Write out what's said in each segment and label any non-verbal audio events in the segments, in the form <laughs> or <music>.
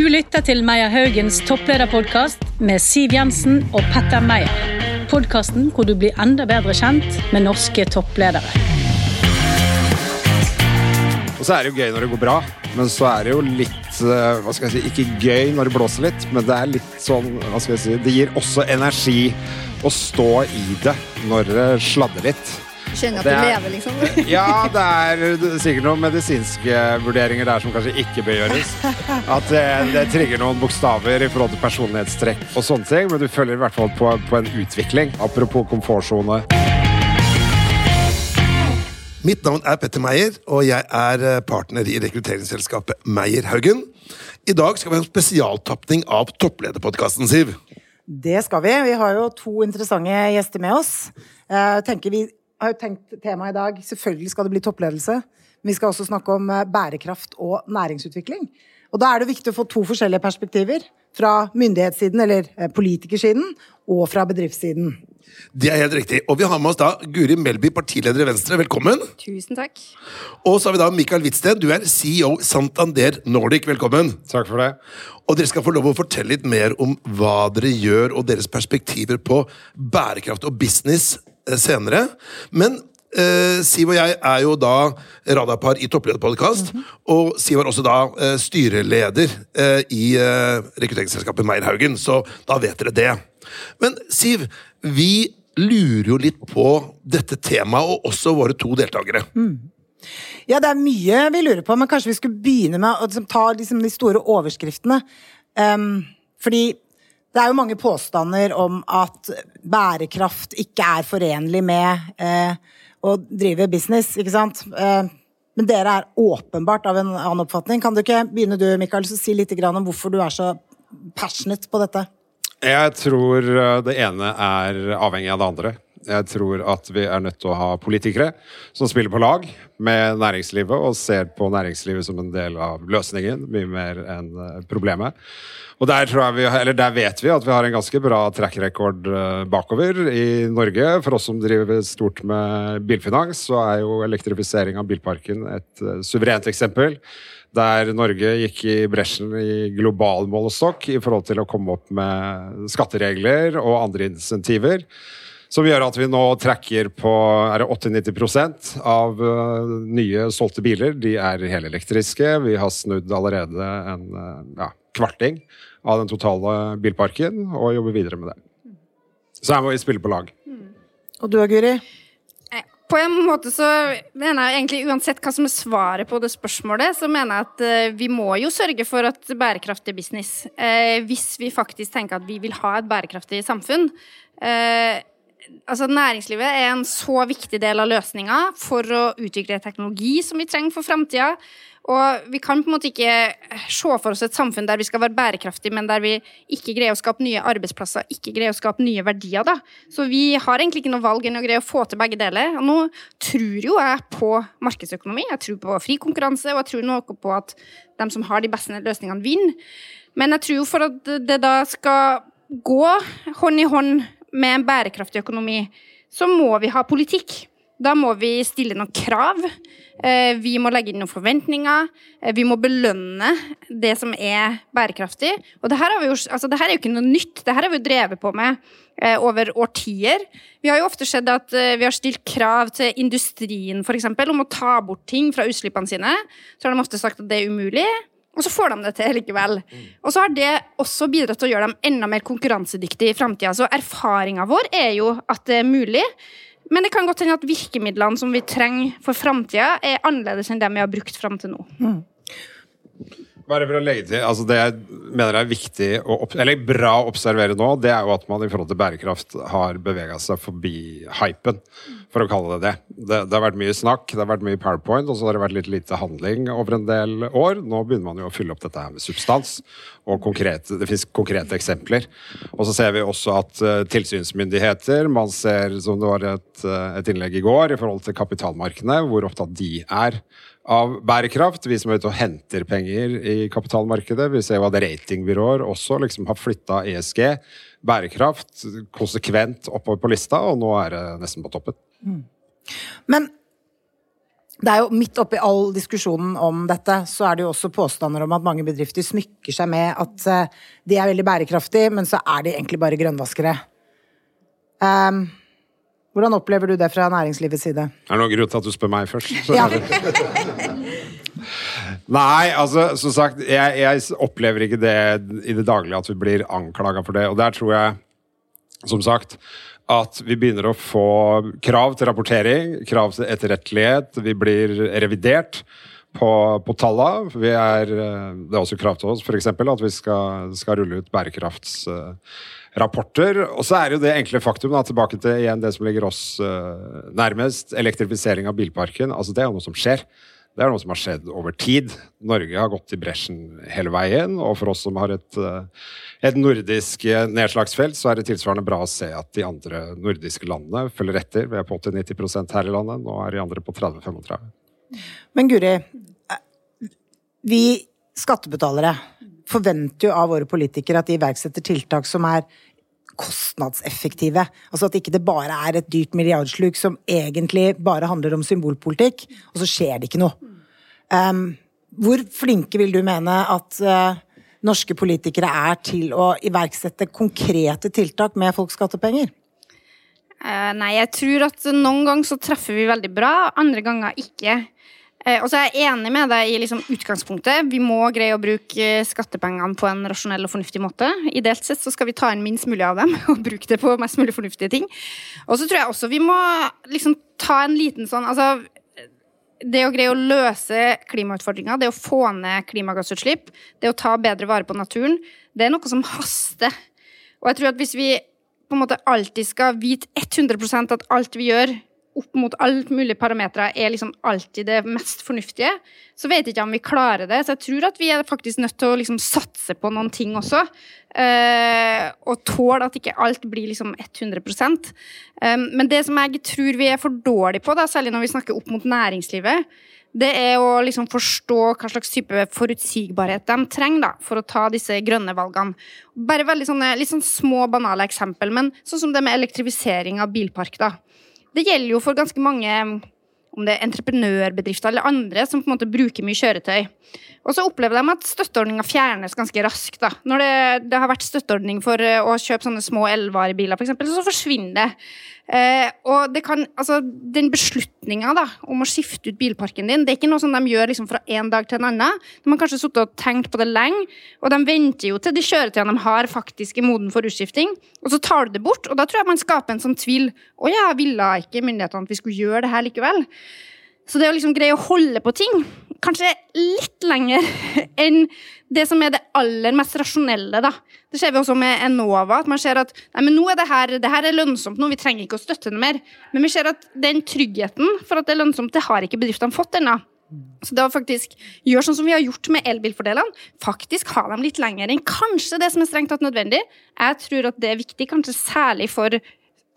Du lytter til Meyer Haugens topplederpodkast med Siv Jensen og Petter Meyer. Podkasten hvor du blir enda bedre kjent med norske toppledere. Og så er det jo gøy når det går bra, men så er det jo litt eh, hva skal jeg si, Ikke gøy når det blåser litt, men det er litt sånn hva skal jeg si, Det gir også energi å stå i det når det sladder litt. Kjenner at Det du er- lever, liksom. <laughs> Ja, det er sikkert noen medisinske vurderinger der som kanskje ikke bør gjøres. At det, det trigger noen bokstaver i forhold til personlighetstrekk og sånne ting, men du følger i hvert fall på, på en utvikling. Apropos komfortsone. Mitt navn er Petter Meyer, og jeg er eh, partner i rekrutteringsselskapet Meyer Haugen. I dag skal vi ha en spesialtapning av Topplederpodkasten, Siv. Det skal vi. Vi har jo to interessante gjester med oss. Jeg tenker vi har jo tenkt temaet i dag Selvfølgelig skal det bli toppledelse. Men vi skal også snakke om eh, bærekraft og næringsutvikling. Og da er det viktig å få to forskjellige perspektiver. Fra myndighetssiden, eller eh, politikersiden, og fra bedriftssiden. Det er helt riktig. Og vi har med oss da Guri Melby, partileder i Venstre. Velkommen. Tusen takk. Og så har vi da Mikael Hvitsten. Du er CEO Santander Nordic. Velkommen. Takk for det. Og dere skal få lov å fortelle litt mer om hva dere gjør, og deres perspektiver på bærekraft og business senere. Men eh, Siv og jeg er jo da radarpar i Topplederpodkast, og Siv er også da eh, styreleder eh, i eh, rekrutteringsselskapet Meierhaugen, så da vet dere det. Men Siv, vi lurer jo litt på dette temaet, og også våre to deltakere. Ja, det er mye vi lurer på, men kanskje vi skulle begynne med å liksom, ta liksom, de store overskriftene. Um, fordi det er jo mange påstander om at bærekraft ikke er forenlig med eh, å drive business, ikke sant? Eh, men dere er åpenbart av en annen oppfatning. Kan du ikke begynne du, Mikael, så si litt om hvorfor du er så passionate på dette? Jeg tror eh, det ene er avhengig av det andre. Jeg tror at vi er nødt til å ha politikere som spiller på lag med næringslivet og ser på næringslivet som en del av løsningen, mye mer enn eh, problemet. Og der, vi, der vet vi at vi har en ganske bra track record eh, bakover i Norge. For oss som driver stort med bilfinans, så er jo elektrifisering av bilparken et eh, suverent eksempel der Norge gikk i bresjen i global målestokk i forhold til å komme opp med skatteregler og andre insentiver. Som gjør at vi nå trekker på er 80-90 av uh, nye solgte biler. De er helelektriske. Vi har snudd allerede en uh, ja, kvarting av den totale bilparken og jobber videre med det. Så her må vi spille på lag. Og du, Guri? Eh, På en måte så mener jeg egentlig uansett hva som er svaret på det spørsmålet, så mener jeg at vi må jo sørge for at bærekraftig business, eh, hvis vi faktisk tenker at vi vil ha et bærekraftig samfunn eh, Altså Næringslivet er en så viktig del av løsninga for å utvikle teknologi som vi trenger for framtida. Og vi kan på en måte ikke se for oss et samfunn der vi skal være bærekraftige, men der vi ikke greier å skape nye arbeidsplasser, ikke greier å skape nye verdier. da. Så vi har egentlig ikke noe valg enn å greie å få til begge deler. Og nå tror jo jeg på markedsøkonomi, jeg tror på fri konkurranse, og jeg tror noe på at de som har de beste løsningene, vinner. Men jeg tror for at det da skal gå hånd i hånd med en bærekraftig økonomi, så må vi ha politikk. Da må vi stille noen krav. Eh, Vi må legge inn noen forventninger. Eh, Vi må belønne det som er bærekraftig. Og det her, jo, altså det her er jo ikke noe nytt. Det her har vi jo drevet på med eh, over årtier. Vi har jo ofte sett at vi har stilt krav til industrien for eksempel, om å ta bort ting fra utslippene sine. Så har de ofte sagt at det er umulig. Og så får de det til likevel. Og så har det også bidratt til å gjøre dem enda mer konkurransedyktige i framtida. Så erfaringa vår er jo at det er mulig. Men det kan godt hende at virkemidlene som vi trenger for framtida, er annerledes enn dem vi har brukt fram til nå. Bare for å legge til, altså Det jeg mener er viktig opp, eller bra å observere nå, det er jo at man i forhold til bærekraft har bevega seg forbi hypen, for å kalle det det. det. Det har vært mye snakk, det har vært mye powerpoint, og så har det vært litt lite handling over en del år. Nå begynner man jo å fylle opp dette her med substans, og konkrete, det finnes konkrete eksempler. Og så ser vi også at uh, tilsynsmyndigheter, man ser, som det var et, eh, et innlegg i går, i forhold til kapitalmarkedene, hvor opptatt de er av bærekraft. Vi som er ute og henter penger i kapitalmarkedet. Vi ser jo at ratingbyråer også liksom har flytta ESG, bærekraft, konsekvent oppover på lista, og nå er det nesten på toppen. Men det er jo Midt oppi all diskusjonen om dette, så er det jo også påstander om at mange bedrifter smykker seg med at eh, de er veldig bærekraftige, men så er de egentlig bare grønnvaskere. Um, hvordan opplever du det fra næringslivets side? Er det noen grunn til at du spør meg først? Ja. <laughs> Nei, altså, som sagt, jeg, jeg opplever ikke det i det daglige at vi blir anklaga for det. Og der tror jeg, som sagt, at vi begynner å få krav til rapportering, krav til etterrettelighet. Vi blir revidert på, på tallene. Vi er, eh, det er også krav til oss f.eks. at vi skal, skal rulle ut bærekraftsrapporter. Og så er jo det enkle faktum, da, tilbake til igjen det som ligger oss uh, nærmest, elektrifisering av bilparken. altså Det er jo noe som skjer. Det er noe som har skjedd over tid. Norge har gått i bresjen hele veien. Og for oss som har et, eh, et nordisk eh, nedslagsfelt, så er det tilsvarende bra å se at de andre nordiske landene følger etter. Vi er på 80-90% her i landet. Nå er de andre på 30-35. Men Guri, vi skattebetalere forventer jo av våre politikere at de iverksetter tiltak som er kostnadseffektive. Altså at ikke det bare er et dyrt milliardsluk som egentlig bare handler om symbolpolitikk, og så skjer det ikke noe. Um, hvor flinke vil du mene at uh, norske politikere er til å iverksette konkrete tiltak med folks skattepenger? Uh, nei, jeg tror at noen ganger så treffer vi veldig bra, andre ganger ikke. Eh, og så er jeg enig med deg i liksom utgangspunktet. Vi må greie å bruke eh, skattepengene på en rasjonell og fornuftig måte. Ideelt sett så skal vi ta inn minst mulig av dem <laughs> og bruke det på mest mulig fornuftige ting. Og så tror jeg også vi må liksom ta en liten sånn altså det å greie å løse klimautfordringa, det å få ned klimagassutslipp, det å ta bedre vare på naturen, det er noe som haster. Og jeg tror at hvis vi på en måte alltid skal vite 100% at alt vi gjør opp mot alt mulig parametere er liksom alltid det mest fornuftige, så vet jeg ikke om vi klarer det. Så jeg tror at vi er faktisk nødt til å liksom satse på noen ting også. Uh, og tåle at ikke alt blir liksom 100 um, Men det som jeg tror vi er for dårlige på, da, særlig når vi snakker opp mot næringslivet, det er å liksom forstå hva slags type forutsigbarhet de trenger da, for å ta disse grønne valgene. Bare veldig sånne, litt sånn små, banale eksempel, men sånn som det med elektrifisering av bilpark. da. Det gjelder jo for ganske mange om det er entreprenørbedrifter eller andre som på en måte bruker mye kjøretøy. Og så opplever de at støtteordninga fjernes ganske raskt. da. Når det, det har vært støtteordning for eh, å kjøpe sånne små elvarebiler, f.eks., så forsvinner det. Eh, og det kan, altså, den beslutninga om å skifte ut bilparken din, det er ikke noe som de gjør liksom, fra en dag til en annen. De har kanskje sittet og tenkt på det lenge, og de venter jo til de kjøretøyene de har, faktisk er moden for utskifting. Og så tar du det bort, og da tror jeg man skaper en sånn tvil. Å ja, ville ikke myndighetene at vi skulle gjøre det her likevel? Så det å liksom greie å holde på ting, kanskje litt lenger <laughs> enn det som er det aller mest rasjonelle, da. Det ser vi også med Enova, at man ser at nei, nå er det her, det her er lønnsomt nå, vi trenger ikke å støtte det mer. Men vi ser at den tryggheten for at det er lønnsomt, det har ikke bedriftene fått ennå. Så det å faktisk gjøre sånn som vi har gjort med elbilfordelene, faktisk ha dem litt lenger enn kanskje det som er strengt tatt nødvendig, jeg tror at det er viktig, kanskje særlig for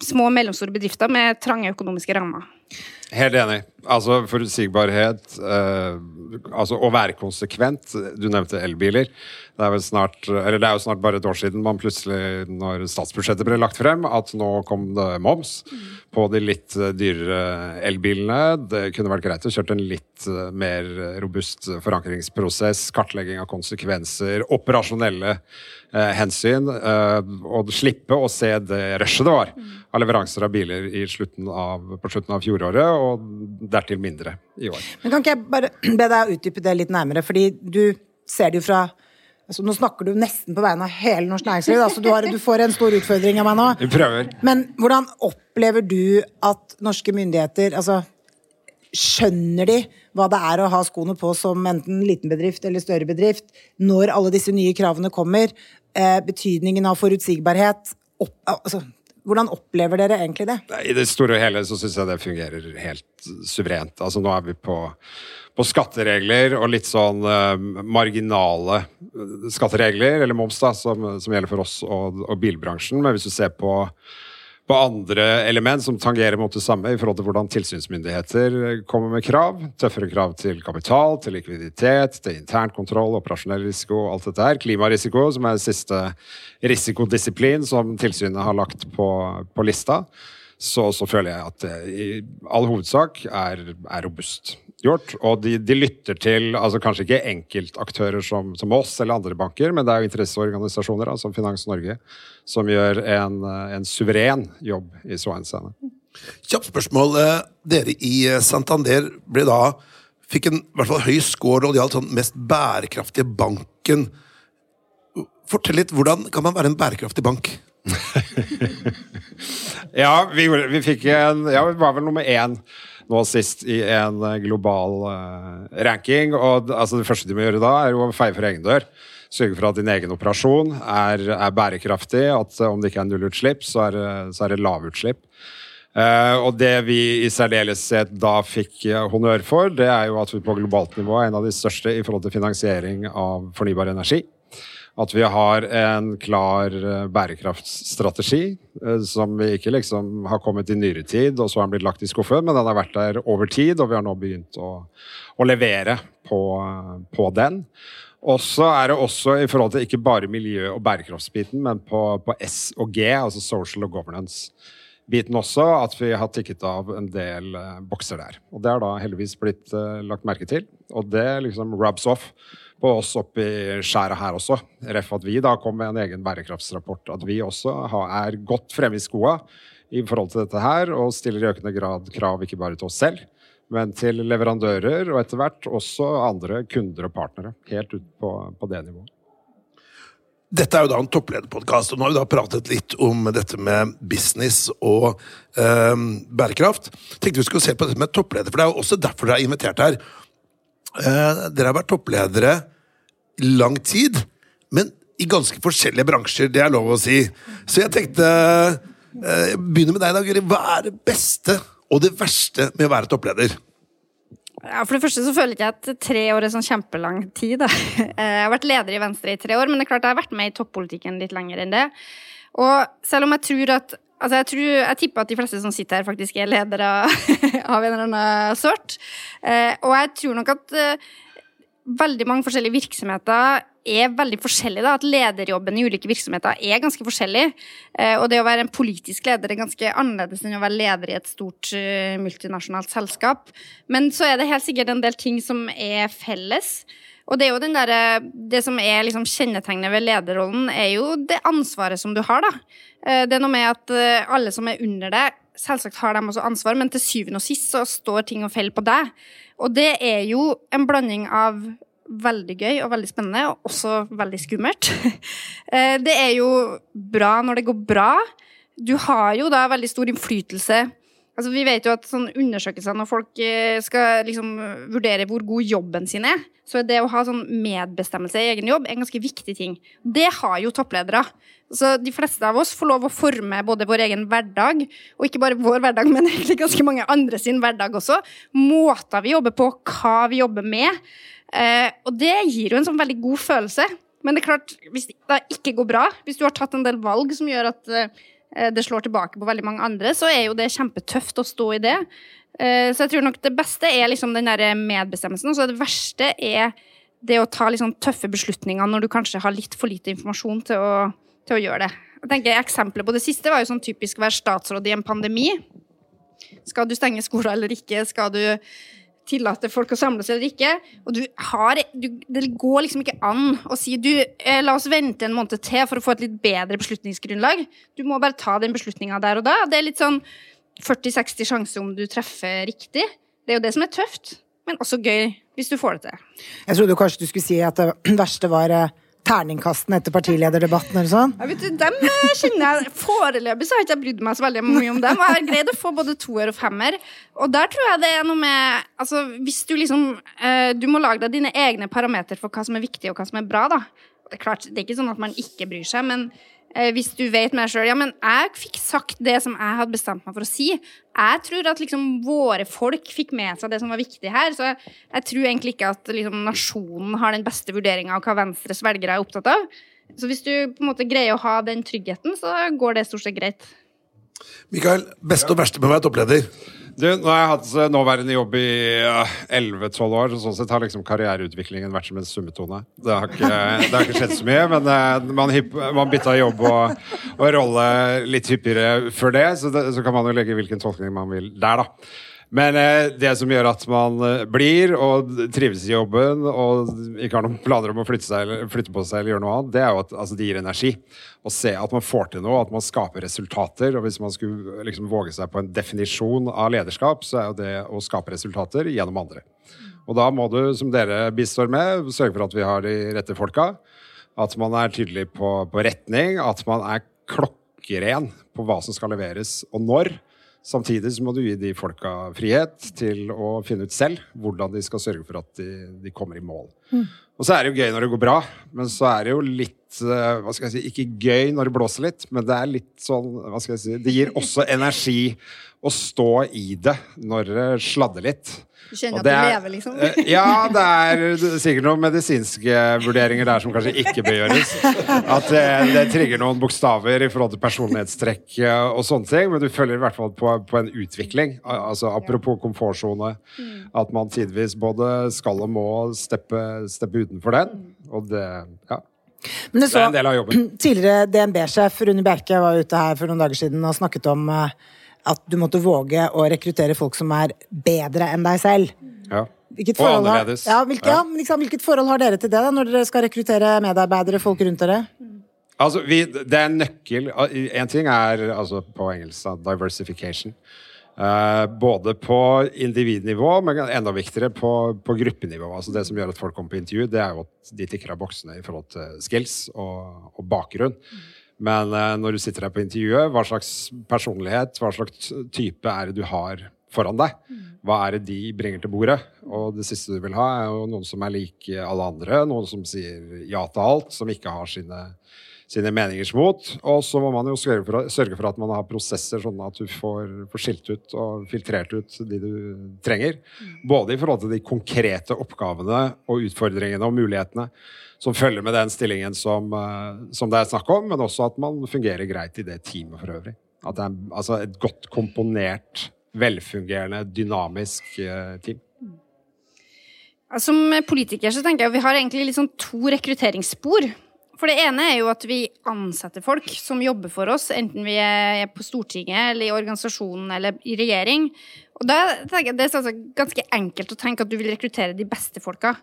små og mellomstore bedrifter med trange økonomiske rammer. Helt enig. Altså forutsigbarhet, eh, altså å være konsekvent. Du nevnte elbiler. Det er, snart, det er jo snart bare et år siden man plutselig, når statsbudsjettet ble lagt frem, at nå kom det moms på de litt dyrere elbilene. Det kunne vært greit å kjøre en litt eh, mer robust forankringsprosess, kartlegging av konsekvenser, operasjonelle eh, hensyn, eh, og slippe å se det rushet det var av leveranser av biler slutten av, på slutten av fjoråret, og dertil mindre i år. Men kan ikke jeg bare <clears throat> be deg utdype det litt nærmere, fordi du ser det jo fra altså Nå snakker du nesten på vegne av hele norsk næringsliv, altså du, har, du får en stor utfordring av meg nå. Vi prøver. Men hvordan opplever du at norske myndigheter altså, Skjønner de hva det er å ha skoene på som enten liten bedrift eller større bedrift, når alle disse nye kravene kommer? Eh, betydningen av forutsigbarhet? Opp, altså, hvordan opplever dere egentlig det? I det store og hele så syns jeg det fungerer helt suverent. Altså nå er vi på, på skatteregler og litt sånn eh, marginale eh, skatteregler, eller moms, da, som, som gjelder for oss og, og bilbransjen. Men hvis du ser på på andre element som tangerer mot det samme i forhold til hvordan tilsynsmyndigheter kommer med krav. Tøffere krav til kapital, til likviditet, til internkontroll, operasjonell risiko, alt dette her. Klimarisiko, som er siste risikodisiplin som tilsynet har lagt på, på lista. Så, så, føler jeg at det i all hovedsak er, er robust. Gjort. Og de, de lytter til altså kanskje ikke enkeltaktører som, som, oss eller andre banker, men det er jo interesseorganisasjoner da, som Finans Norge som gjør en, en suveren jobb i så henseende. Kjapt spørsmål. Eh, dere i eh, Santander ble da fikk en i hvert fall høy score når det gjaldt sånn mest bærekraftige banken. Fortell litt, Hvordan kan man være en bærekraftig bank? <laughs> ja, vi, vi, fikk en Ja, vi var vel nummer én nå sist i en eh, global uh, ranking. Og altså, det første de må gjøre da, er å feie for egen dør. Sørge for at din egen operasjon er, er bærekraftig. At om det ikke er nullutslipp, så er, så er det lavutslipp. Uh, og det vi i særdeleshet da fikk honnør for, det er jo at vi på globalt nivå er en av de største i forhold til finansiering av fornybar energi. At vi har en klar bærekraftstrategi, bærekraftsstrategi eh, som vi ikke liksom har kommet i nyere tid, og så har den blitt lagt i skuffen, men den har vært der over tid, og vi har nå begynt å, å levere på, på den. Og så er det også i forhold til ikke bare miljø- og bærekraftsbiten, men på, på S og G, altså social og governance-biten også, at vi har tikket av en del bokser der. Og det har da heldigvis blitt lagt merke til, og det liksom rubs off på oss oppi skjæret her også. Ref at vi da kom med en egen bærekraftsrapport. At vi også er godt fremme i skoa i forhold til dette her, og stiller i økende grad krav ikke bare til oss selv, men til leverandører og etter hvert også andre kunder og partnere. Helt ut på, på det nivået. Dette er jo da en topplederpodkast, og nå har vi da pratet litt om dette med business og eh, bærekraft. Tenkte vi skulle se på dette med toppleder, for det er jo også derfor dere er invitert her. Eh, dere har vært toppledere lang tid, men i ganske forskjellige bransjer. Det er lov å si. Så jeg tenkte eh, begynner med deg, da, Guri. Hva er det beste og det verste med å være toppleder? Ja, For det første så føler jeg at tre år er sånn kjempelang tid. Da. <laughs> Eh, jeg har vært leder i Venstre i tre år, men det er klart jeg har vært med i toppolitikken litt lenger enn det. Og selv om jeg tror at Altså jeg, tror, jeg, tipper at de fleste som sitter her, faktisk er ledere <laughs> av en eller annen sort. Eh, og jeg tror nok at eh, veldig mange forskjellige virksomheter er veldig forskjellige. Da. At lederjobben i ulike virksomheter er ganske forskjellig. Eh, og det å være en politisk leder er ganske annerledes enn å være leder i et stort uh, multinasjonalt selskap. Men så er det helt sikkert en del ting som er felles. Og det er jo den der, det som er liksom kjennetegnet ved lederrollen, er jo det ansvaret som du har, da. Eh, det er noe med at eh, alle som er under deg, selvsagt har dem også ansvar, men til syvende og sist så står ting og faller på deg. Og det er jo en blanding av veldig gøy og veldig spennende, og også veldig skummelt. <laughs> Eh, det er jo bra når det går bra. Du har jo da veldig stor innflytelse Altså, vi vet jo at sånn undersøkelser når folk eh, skal liksom vurdere hvor god jobben sin er, så er det å ha sånn medbestemmelse i egen jobb en ganske viktig ting. Det har jo toppledere. Så de fleste av oss får lov å forme både vår egen hverdag, og ikke bare vår hverdag, men egentlig ganske mange andre sin hverdag også. Måter vi jobber på, hva vi jobber med. Eh, og det gir jo en sånn veldig god følelse. Men det er klart, hvis det ikke går bra, hvis du har tatt en del valg som gjør at eh, det slår tilbake på veldig mange andre, så er jo det kjempetøft å stå i det. Eh, så jeg tror nok det beste er liksom den der medbestemmelsen. Og så det verste er det å ta liksom tøffe beslutninger når du kanskje har litt for lite informasjon til å, til å gjøre det. Jeg tenker Eksempler på det siste var jo sånn typisk å være statsråd i en pandemi. Skal du stenge skoler eller ikke? Skal du tillater folk å samles eller ikke. Og du har, du, det går liksom ikke an å si du, eh, la oss vente en måned til for å få et litt bedre beslutningsgrunnlag. Du må bare ta den beslutninga der og da. Det er litt sånn 40-60 sjanse om du treffer riktig. Det er jo det som er tøft, men også gøy hvis du får det til. Jeg trodde kanskje du skulle si at det verste var eh, terningkastene etter partilederdebatten eller sånn? Ja, vet du, dem eh, kjenner jeg Foreløpig så har jeg ikke brydd meg så veldig mye om dem. Jeg har greid å få både toer og femmer. Og der tror jeg det er noe med Altså, hvis du liksom eh, Du må lage deg dine egne parametere for hva som er viktig, og hva som er bra, da. Det er klart, det er ikke sånn at man ikke bryr seg, men hvis du vet med deg sjøl Ja, men jeg fikk sagt det som jeg hadde bestemt meg for å si. Jeg tror at liksom våre folk fikk med seg det som var viktig her. Så jeg, jeg tror egentlig ikke at liksom, nasjonen har den beste vurderinga av hva Venstres velgere er opptatt av. Så hvis du på en måte greier å ha den tryggheten, så går det stort sett greit. Mikael, beste og verste med å være toppleder? Du, nå har jeg hatt eh, nåværende jobb i elleve-tolv uh, år, så sånn sett har liksom karriereutviklingen vært som en summetone. Det har ikke, <laughs> det har ikke skjedd så mye, men uh, man, man bytta jobb og, og, rolle litt hyppigere før det så, det, så kan man jo legge hvilken tolkning man vil der, da. Men eh, det som gjør at man eh, blir og trives i jobben og ikke har noen planer om å flytte, seg, flytte på seg eller gjøre noe annet, det er jo at altså, det gir energi. Å se at man får til noe, at man skaper resultater. Og hvis man skulle liksom, våge seg på en definisjon av lederskap, så er jo det å skape resultater gjennom andre. Og da må du, som dere bistår med, sørge for at vi har de rette folka. At man er tydelig på, på retning, at man er klokkeren på hva som skal leveres, og når. Samtidig så må du gi de folka frihet til å finne ut selv hvordan de skal sørge for at de, de kommer i mål. Mm. Og så er det jo gøy når det går bra, men så er det jo litt eh, hva skal jeg si, Ikke gøy når det blåser litt, men det er litt sånn hva skal jeg si, Det gir også energi å stå i det når det sladder litt. Du kjenner at du lever, liksom? Eh, ja, det er sikkert noen medisinske vurderinger der som kanskje ikke bør gjøres. At det, det trigger noen bokstaver i forhold til personlighetstrekk eh, og sånne ting, men du følger i hvert fall på, på en utvikling. Altså Apropos komfortsone. At man tidvis både skal og må steppe, steppe utenfor den. Og det Ja. Men det, så, det er en del av jobben. <clears throat> Tidligere DNB-sjef Rune Bjerke var ute her for noen dager siden og snakket om uh, at du måtte våge å rekruttere folk som er bedre enn deg selv. Ja. Hvilket og annerledes. Har, ja, hvilket, ja. liksom, hvilket forhold har dere til det, da, når dere skal rekruttere medarbeidere, folk rundt dere? Altså, vi, det er en nøkkel En ting er altså, på engelsk diversification. Uh, både på individnivå, men enda viktigere på, på, gruppenivå. Altså Det som gjør at folk kommer på intervju, det er jo at de tikker av boksene i forhold til skills og, og bakgrunn. Men uh, når du sitter der på intervjuet, hva slags personlighet, hva slags type er det du har foran deg? Hva er det de bringer til bordet? Og det siste du vil ha, er jo noen som er lik alle andre. Noen som sier ja til alt, som ikke har sine, sine meningers mot. Og så må man jo sørge for, sørge for, at man har prosesser sånn at du får, får skilt ut og filtrert ut de du trenger. Både i forhold til de konkrete oppgavene og utfordringene og mulighetene som følger med den stillingen som, eh, som, det er snakk om, men også at man fungerer greit i det teamet for øvrig. At det er altså et godt komponert, velfungerende, dynamisk uh, team. Som politiker så tenker jeg at vi har egentlig liksom to rekrutteringsspor. For det ene er jo at vi ansetter folk som jobber for oss, enten vi er på Stortinget eller i organisasjonen eller i regjering. Og da tenker jeg Det er altså ganske enkelt å tenke at du vil rekruttere de beste folka.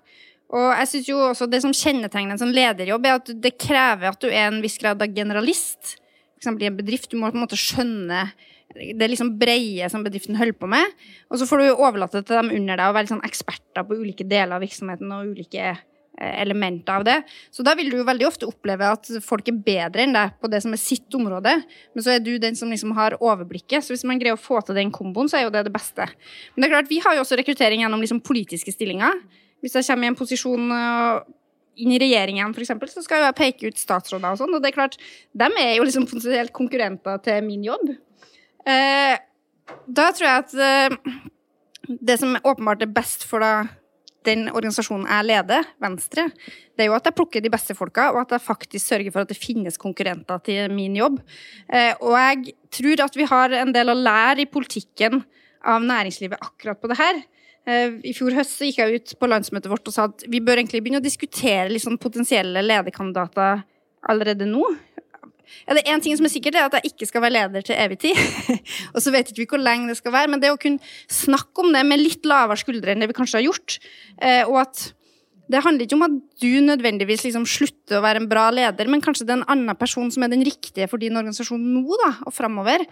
Og jeg synes jo også Det som kjennetegner en sånn lederjobb, er at det krever at du er en viss grad av generalist. Eksempel i en bedrift. Du må på en måte skjønne det liksom breie som bedriften holder på med. Og så får du overlate til dem under deg å være sånn eksperter på ulike deler av virksomheten og ulike eh, elementer av det. Så da vil du jo veldig ofte oppleve at folk er bedre enn deg på det som er sitt område. Men så er du den som liksom har overblikket. Så hvis man greier å få til den komboen, så er jo det det beste. Men det er klart, vi har jo også rekruttering gjennom liksom politiske stillinger. Hvis jeg kommer i en posisjon uh, inn i regjeringen, eksempel, så skal jeg peke ut statsråder og sånn. Og det er klart, dem er jo liksom potensielt konkurrenter til min jobb. Eh, da tror jeg at eh, det som åpenbart er best for da, den organisasjonen jeg leder, Venstre, det er jo at jeg plukker de beste folka, og at jeg faktisk sørger for at det finnes konkurrenter til min jobb. Og jeg tror at vi har en del å lære i politikken av næringslivet akkurat på det her. Eh, I fjor høst gikk jeg ut på landsmøtet vårt og sa at vi bør egentlig begynne å diskutere liksom potensielle lederkandidater allerede nå. Ja, det er én ting som er sikkert, det er at jeg ikke skal være leder til evig tid. <laughs> og så vet ikke vi hvor lenge det skal være, men det å kunne snakke om det med litt lavere skuldre enn det vi kanskje har gjort, eh, og at det handler ikke om at du nødvendigvis liksom slutter å være en bra leder, men kanskje det er en annen person som er den riktige for din organisasjon nå da, og framover.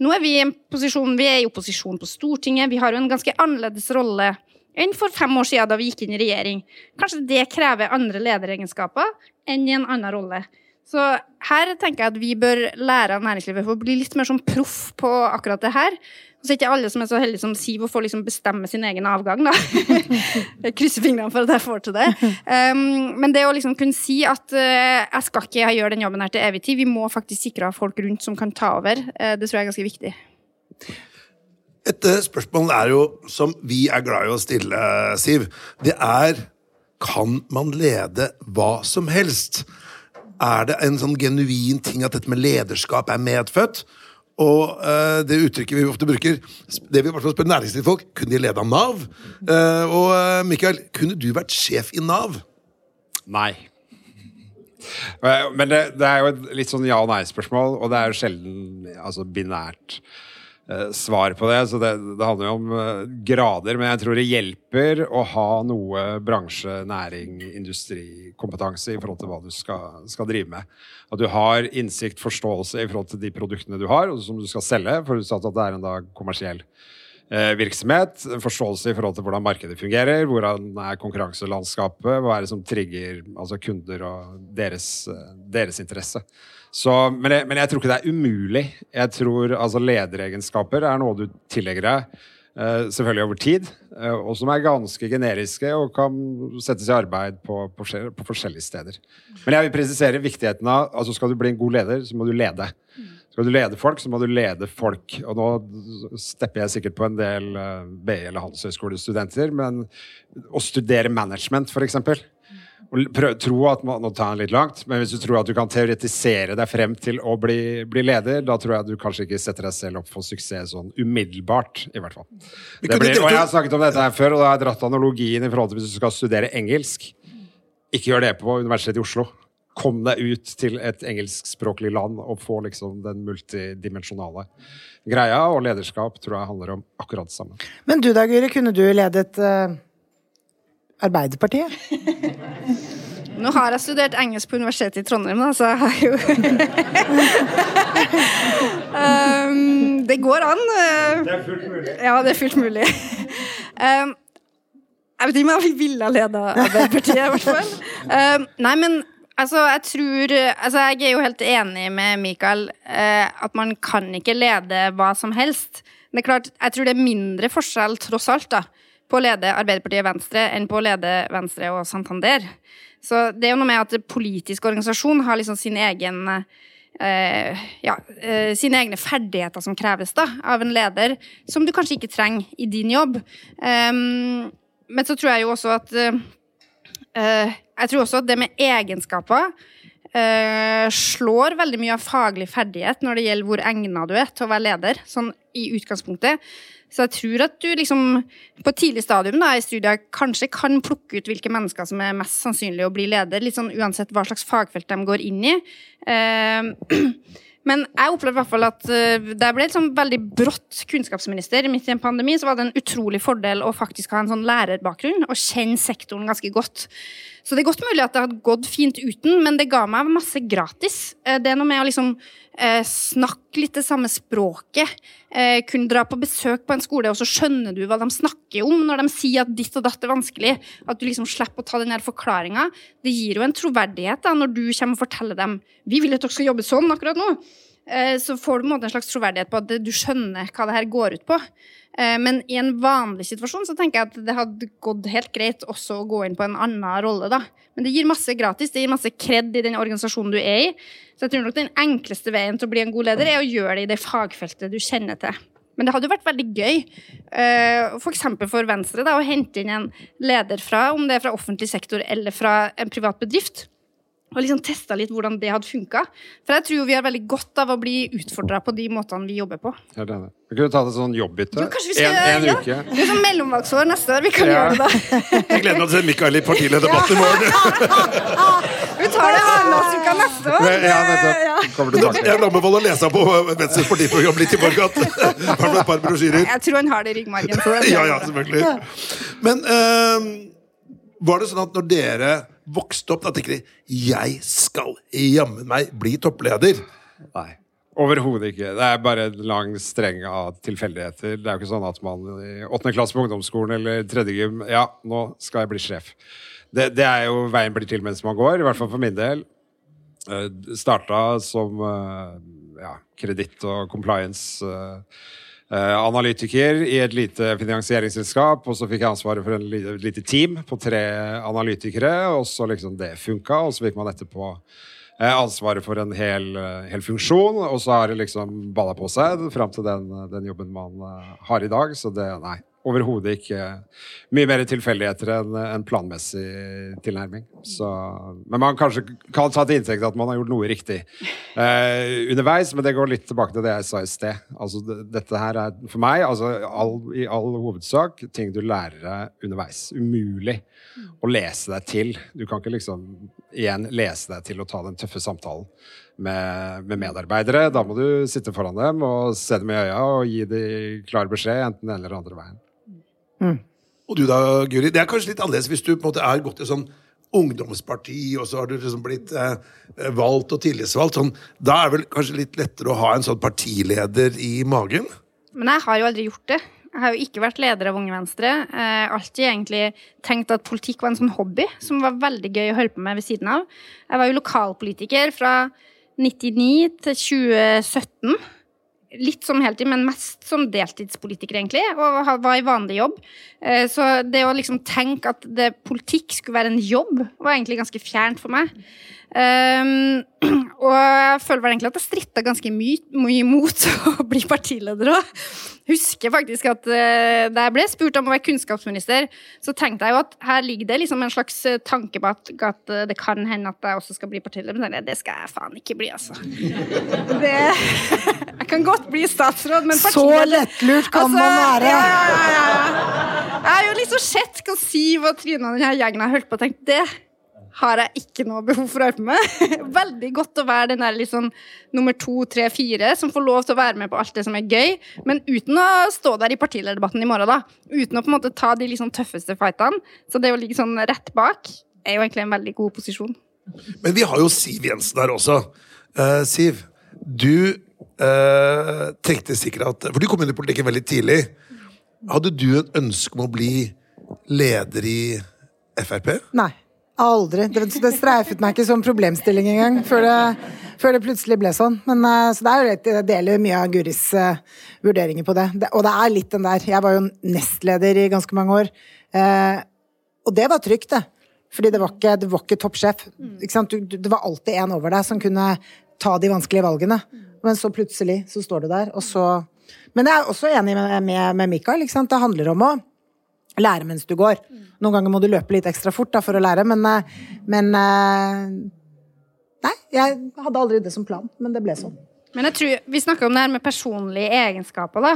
Nå er vi i posisjon, vi er i opposisjon på Stortinget, vi har jo en ganske annerledes rolle enn for fem år siden da vi gikk inn i regjering. Kanskje det krever andre lederegenskaper enn i en annen rolle. Så her tenker jeg at vi bør lære av næringslivet for å bli litt mer sånn proff på akkurat det her. Så er ikke alle som er så heldige som Siv og får liksom bestemme sin egen avgang, da. <laughs> jeg krysser fingrene for at jeg får til det. Um, men det å liksom kunne si at uh, jeg skal ikke gjøre den jobben her til evig tid, vi må faktisk sikre folk rundt som kan ta over, uh, det tror jeg er ganske viktig. Et uh, spørsmål er jo, som vi er glad i å stille, Siv, det er kan man lede hva som helst? er det en sånn genuin ting at dette med lederskap er medfødt. Og uh, det uttrykket vi ofte bruker, det vi i hvert fall spør næringslivsfolk, kunne de lede av Nav? Uh, og uh, Mikael, kunne du vært sjef i Nav? Nei. Men det, det er jo et litt sånn ja- og nei-spørsmål, og det er jo sjelden altså, binært. Eh, svar på det. Så det, det handler jo om eh, grader, men jeg tror det hjelper å ha noe bransje-, næring-, industrikompetanse i forhold til hva du skal, skal, drive med. At du har innsikt, forståelse i forhold til de produktene du har, og som du skal selge, forutsatt at det er en da kommersiell virksomhet, forståelse i forhold til hvordan markedet fungerer, hvordan er konkurranselandskapet, hva er det som trigger altså kunder og deres, eh, deres interesse. Så, men, jeg, men, jeg, tror ikke det er umulig. Jeg tror altså Lederegenskaper er noe du tillegger deg. Uh, selvfølgelig over tid, og som er ganske generiske og kan settes i arbeid på, på, på, forskjellige steder. Men jeg vil presisere viktigheten av altså Skal du bli en god leder, så må du lede. Skal du lede folk, så må du lede folk. Og nå stepper jeg sikkert på en del eh, BI- eller handelshøyskolestudenter, men å studere management, f.eks. Tro at man, Nå tar jeg litt langt, men hvis du tror at du kan teoretisere deg frem til å bli, bli leder, da tror jeg du kanskje ikke setter deg selv opp for suksess sånn umiddelbart, i hvert fall. Blir, og Jeg har snakket om dette her før, og da har jeg dratt analogien i forhold til hvis du skal studere engelsk. Ikke gjør det på Universitetet i Oslo kom deg ut til et engelskspråklig land og få liksom den multidimensjonale greia. Og lederskap tror jeg handler om akkurat det samme. Men du da, Guri, kunne du ledet uh, Arbeiderpartiet? <laughs> Nå har jeg studert engelsk på Universitetet i Trondheim, da, så jeg har jo <laughs> um, Det går an. Det er fullt mulig. Ja, det er fullt mulig. <laughs> Um, jeg vet ikke om jeg ville ha leda Arbeiderpartiet, i hvert fall. Um, nei, men Altså, jeg tror Altså, jeg er jo helt enig med Mikael eh, at man kan ikke lede hva som helst. Det er klart, jeg tror det er mindre forskjell, tross alt, da, på å lede Arbeiderpartiet Venstre enn på å lede Venstre og Santander. Så det er jo noe med at politisk organisasjon har liksom sin egen eh, ja, eh, sine egne ferdigheter som kreves da, av en leder, som du kanskje ikke trenger i din jobb. Um, men så tror jeg jo også at uh, jeg tror også at det med egenskaper uh, slår veldig mye av faglig ferdighet når det gjelder hvor egna du er til å være leder, sånn i utgangspunktet. Så jeg tror at du liksom på et tidlig stadium da, i studiet kanskje kan plukke ut hvilke mennesker som er mest sannsynlig å bli leder, litt sånn uansett hva slags fagfelt de går inn i. Uh, <clears throat> Men jeg opplevde i hvert fall at det da jeg ble liksom veldig brått kunnskapsminister midt i en pandemi, så var det en utrolig fordel å faktisk ha en sånn lærerbakgrunn og kjenne sektoren ganske godt. Så det er godt mulig at det hadde gått fint uten, men det ga meg masse gratis. Uh, det er noe med å liksom uh, snakke litt det samme språket. kunne dra på besøk på en skole, og så skjønner du hva de snakker om når de sier at ditt og datt er vanskelig. At du liksom slipper å ta den forklaringa. Det gir jo en troverdighet da, når du kommer og forteller dem vi vil at dere skal jobbe sånn akkurat nå. Eh, så får du en slags troverdighet på at du skjønner hva det her går ut på. Eh, men i en vanlig situasjon så tenker jeg at det hadde gått helt greit også å gå inn på en annen rolle. da. Men det gir masse gratis, det gir masse kred i den organisasjonen du er i. Så jeg tror nok den enkleste veien til å bli en god leder er å gjøre det i det fagfeltet du kjenner til. Men det hadde jo vært veldig gøy, f.eks. For, for Venstre, da, å hente inn en leder fra, om det er fra offentlig sektor eller fra en privat bedrift og liksom testa litt hvordan det hadde funka. For jeg tror vi har veldig godt av å bli utfordra på de måtene vi jobber på. Ja, det det. Vi kunne tatt et sånn jobbbytte. Jo, kanskje vi skal, en, en ja. uke. Det er sånn mellomvalgsår neste år. Vi kan ja. gjøre det da. <laughs> Jeg gleder meg til å se Mikael i partilederdebatt i morgen. vi tar det Arendalsuka neste år. Ja, nettopp. Jeg vil meg å lese på Venstres partiprogram litt i morgen. <laughs> Bare et par brosjyrer. Jeg tror han har det i ryggmargen. Ja, ja, selvfølgelig. Men uh, var det sånn at når dere vokste opp, da tenker de jeg skal jammen meg bli toppleder. Nei. Overhodet ikke. Det er bare en lang streng av tilfeldigheter. Det er jo ikke sånn at man i åttende klasse på ungdomsskolen eller tredje gym Ja, nå skal jeg bli sjef. Det, det, er jo veien blir til mens man går, i hvert fall for min del. Uh, starta som uh, ja, kreditt- og compliance. Uh, Eh, analytiker i et lite finansieringsselskap, og så fikk jeg ansvaret for et lite team på tre analytikere, og så liksom det funka, og så fikk man etterpå eh, ansvaret for en hel, eh, hel, funksjon, og så har det liksom balla på seg fram til den, den, jobben man har i dag. Så det, nei, overhodet ikke mye mer tilfeldigheter enn en planmessig tilnærming. Så, men man kanskje kan ta til inntekt at man har gjort noe riktig eh, underveis, men det går litt tilbake til det jeg sa i sted. Altså, dette her er for meg altså, all, i all hovedsak ting du lærer deg underveis. Umulig å lese deg til. Du kan ikke liksom igjen lese deg til å ta den tøffe samtalen. med, med medarbeidere. Da må du sitte foran dem og se dem i øya og gi dem klar beskjed, enten den eller andre veien. Og du da, Guri? Det er kanskje litt annerledes hvis du på en måte er gått i sånn ungdomsparti, og så har du liksom blitt eh, valgt og tillitsvalgt. Sånn, da er det vel kanskje litt lettere å ha en sånn partileder i magen? Men jeg har jo aldri gjort det. Jeg har jo ikke vært leder av Unge Venstre. Jeg har alltid egentlig tenkt at politikk var en sånn hobby som var veldig gøy å holde på med ved siden av. Jeg var jo lokalpolitiker fra 99 til 2017. Litt som heltid, men mest som deltidspolitiker, egentlig. Og var i vanlig jobb. Eh, Så det å liksom tenke at politikk skulle være en jobb, var egentlig ganske fjernt for meg. Um, <clears throat> og jeg føler vel egentlig at jeg stritta ganske mye, mye imot <laughs> å bli partileder òg. Husker faktisk at uh, da jeg ble spurt om å være kunnskapsminister, så tenkte jeg jo at her ligger det liksom en slags eh, tanke på at, at eh, det kan hende at jeg også skal bli partileder. Men det skal jeg faen ikke bli, altså. <laughs> Det, <laughs> jeg kan godt bli statsråd, men Så lettlurt kan Altså, man være. Ja, ja, ja. Jeg har jo liksom sett hva Siv og Trine og denne gjengen har holdt på og tenkt det har jeg ikke noe behov for å hjelpe med. <laughs> Veldig godt å være den der sånn nummer to, tre, fire som får lov til å være med på alt det som er gøy, men uten å stå der i partilederdebatten i morgen, da. Uten å på en måte ta de liksom tøffeste fightene. Så det å ligge sånn rett bak er jo egentlig en veldig god posisjon. Men vi har jo Siv Jensen her også. Uh, Siv, du uh, tenkte sikkert at For du kom inn i politikken veldig tidlig. Hadde du et ønske om å bli leder i Frp? Nei. Aldri. Det, det streifet meg ikke som problemstilling engang, før det, før det plutselig ble sånn. Men, eh, så det er jo jeg deler mye av Guris uh, vurderinger på det. det. Og det er litt den der. Jeg var jo nestleder i ganske mange år. Uh, og det var trygt, det. Fordi det var ikke, ikke toppsjef. Det var alltid en over deg som kunne ta de vanskelige valgene. Men så plutselig så står du der, og så Men jeg er også enig med, med, med Mikael. Det handler om å lære mens du går. Noen ganger må du løpe litt ekstra fort da, for å lære, men, eh, men eh, Nei, jeg hadde aldri det som plan, men det ble sånn. Men jeg tror, Vi snakka om det her med personlige egenskaper. da.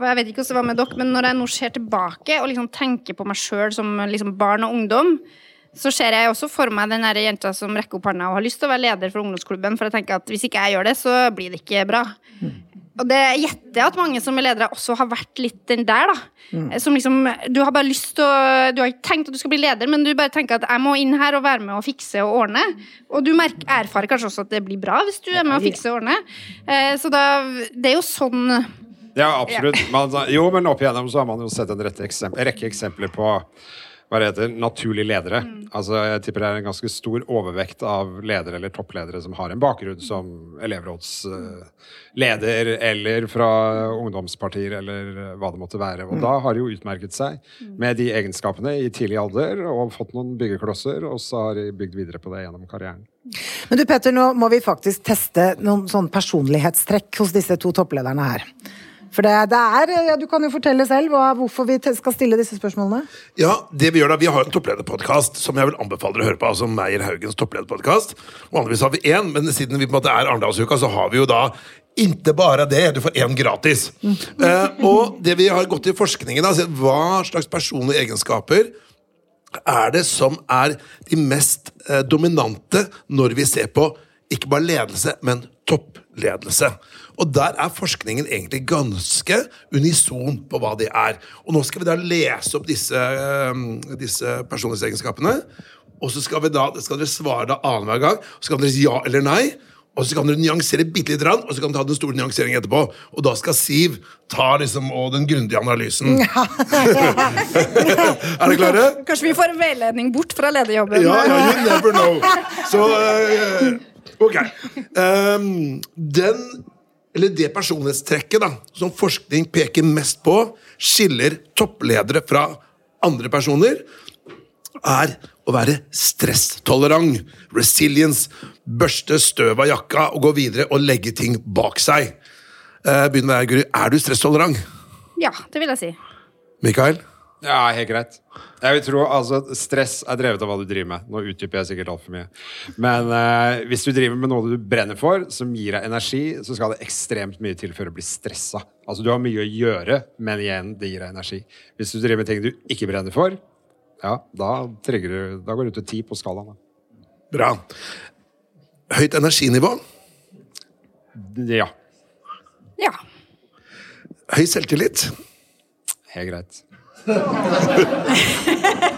Jeg vet ikke hvordan det var med dere, men Når jeg nå ser tilbake og liksom tenker på meg sjøl som liksom barn og ungdom, så ser jeg også for meg den jenta som rekker opp hånda og har lyst til å være leder for ungdomsklubben. For jeg tenker at hvis ikke jeg gjør det, så blir det ikke bra. Og det gjetter jeg at mange som er ledere også har vært litt den der, da. Som liksom, du har bare lyst til å Du har ikke tenkt at du skal bli leder, men du bare tenker at jeg må inn her og være med og fikse og ordne. Og du merker, erfarer kanskje også at det blir bra hvis du er med og fikser og ordner. Eh, Så da Det er jo sånn Ja, absolutt. Man, jo, men opp igjennom så har man jo sett en rekke eksempler på hva det heter, naturlige ledere. Altså, jeg tipper det er en ganske stor overvekt av ledere eller toppledere som har en bakgrunn som elevrådsleder eller fra ungdomspartier eller hva det måtte være. Og da har de jo utmerket seg med de egenskapene i tidlig alder og fått noen byggeklosser, og så har de bygd videre på det gjennom karrieren. Men du Petter, nå må vi faktisk teste noen sånn personlighetstrekk hos disse to topplederne her. For det, det er ja, Du kan jo fortelle selv hva, hvorfor vi skal stille disse spørsmålene. Ja, det Vi gjør da, vi har en topplederpodkast som jeg vil anbefale dere å høre på. altså Meyer Haugens topplederpodkast. Vanligvis har vi én, men siden vi på en måte er Arendalsuka, så har vi jo da ikke bare det, du får én gratis. Eh, og det vi har gått i forskningen, da, sett hva slags personlige egenskaper er det som er de mest eh, dominante når vi ser på ikke bare ledelse, men toppledelse. Og der er forskningen egentlig ganske unison på hva det er. Og nå skal vi da lese opp disse, eh, disse personlighetsegenskapene. Og så skal, vi da, skal dere svare da annenhver gang. Så kan dere si ja eller nei. Og så kan dere nyansere bitte litt, og så kan dere ta den store nyanseringen etterpå. Og da skal Siv ta liksom, den grundige analysen. <laughs> <laughs> er dere klare? Kanskje vi får en veiledning bort fra lederjobben. Ja, ja, you never know. Så uh, ok. Um, den, eller det personlighetstrekket da, som forskning peker mest på, skiller toppledere fra andre personer, er å være stresstolerant. Resilience. Børste støv av jakka og gå videre og legge ting bak seg. Uh, Begynn med deg, Guri. Er du stresstolerant? Ja, det vil jeg si. Mikael? Ja, helt greit. Jeg vil tro altså, Stress er drevet av hva du driver med. Nå utdyper jeg sikkert altfor mye. Men eh, hvis du driver med noe du brenner for, som gir deg energi, så skal det ekstremt mye til for å bli stressa. Altså, du har mye å gjøre, men igjen, det gir deg energi. Hvis du driver med ting du ikke brenner for, ja, da, du, da går du til ti på skalaen. Da. Bra. Høyt energinivå. Ja. Ja. Høy selvtillit. Helt greit. <laughs>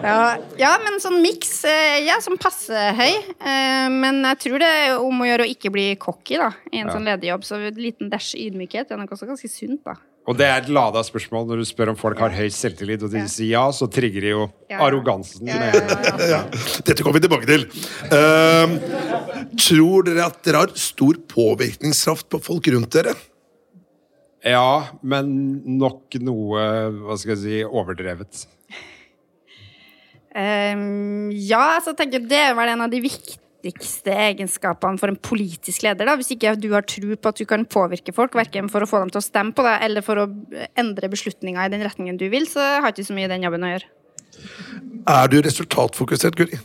Ja, ja men sånn miks. eh, Ja, som passe høy. Eh, Men jeg tror det er om å gjøre å ikke bli cocky da, i en sånn lederjobb. Så en liten dash ydmykhet er nok også ganske sunt, da. Og det er et lada spørsmål når du spør om folk har høy selvtillit, og de sier ja, så trigger de jo Ja, ja. arrogansen. Ja, ja, ja, <laughs> ja. Dette kommer vi tilbake til. Uh, tror dere at dere har stor påvirkningskraft på folk rundt dere? Ja, men nok noe, hva skal jeg si, overdrevet. um, ja, altså, jeg tenker det var en av de viktigste egenskapene for en politisk leder. Da. Hvis ikke du har tro på at du kan påvirke folk, verken for å få dem til å stemme på deg, eller for å endre beslutninger i den retningen du vil, så har ikke så mye i den jobben å gjøre. Er du resultatfokusert, Guri?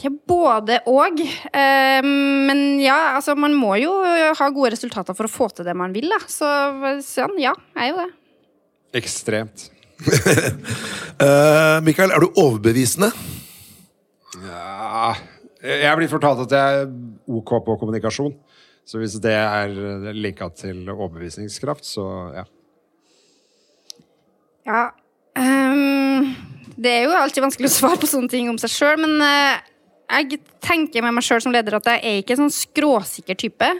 Ja, både og. Ehm, men ja, altså, man må jo ha gode resultater for å få til det man vil, da. Så sånn, ja, er jo det. Ekstremt. uh, <laughs> Mikael, er du overbevisende? Ja, jeg er blitt fortalt at jeg er ok på kommunikasjon. Så hvis det er linka til overbevisningskraft, så ja. Ja. um, det er jo alltid vanskelig å svare på sånne ting om seg sjøl, men eh, jeg tenker med meg sjøl som leder at jeg er ikke en sånn skråsikker type.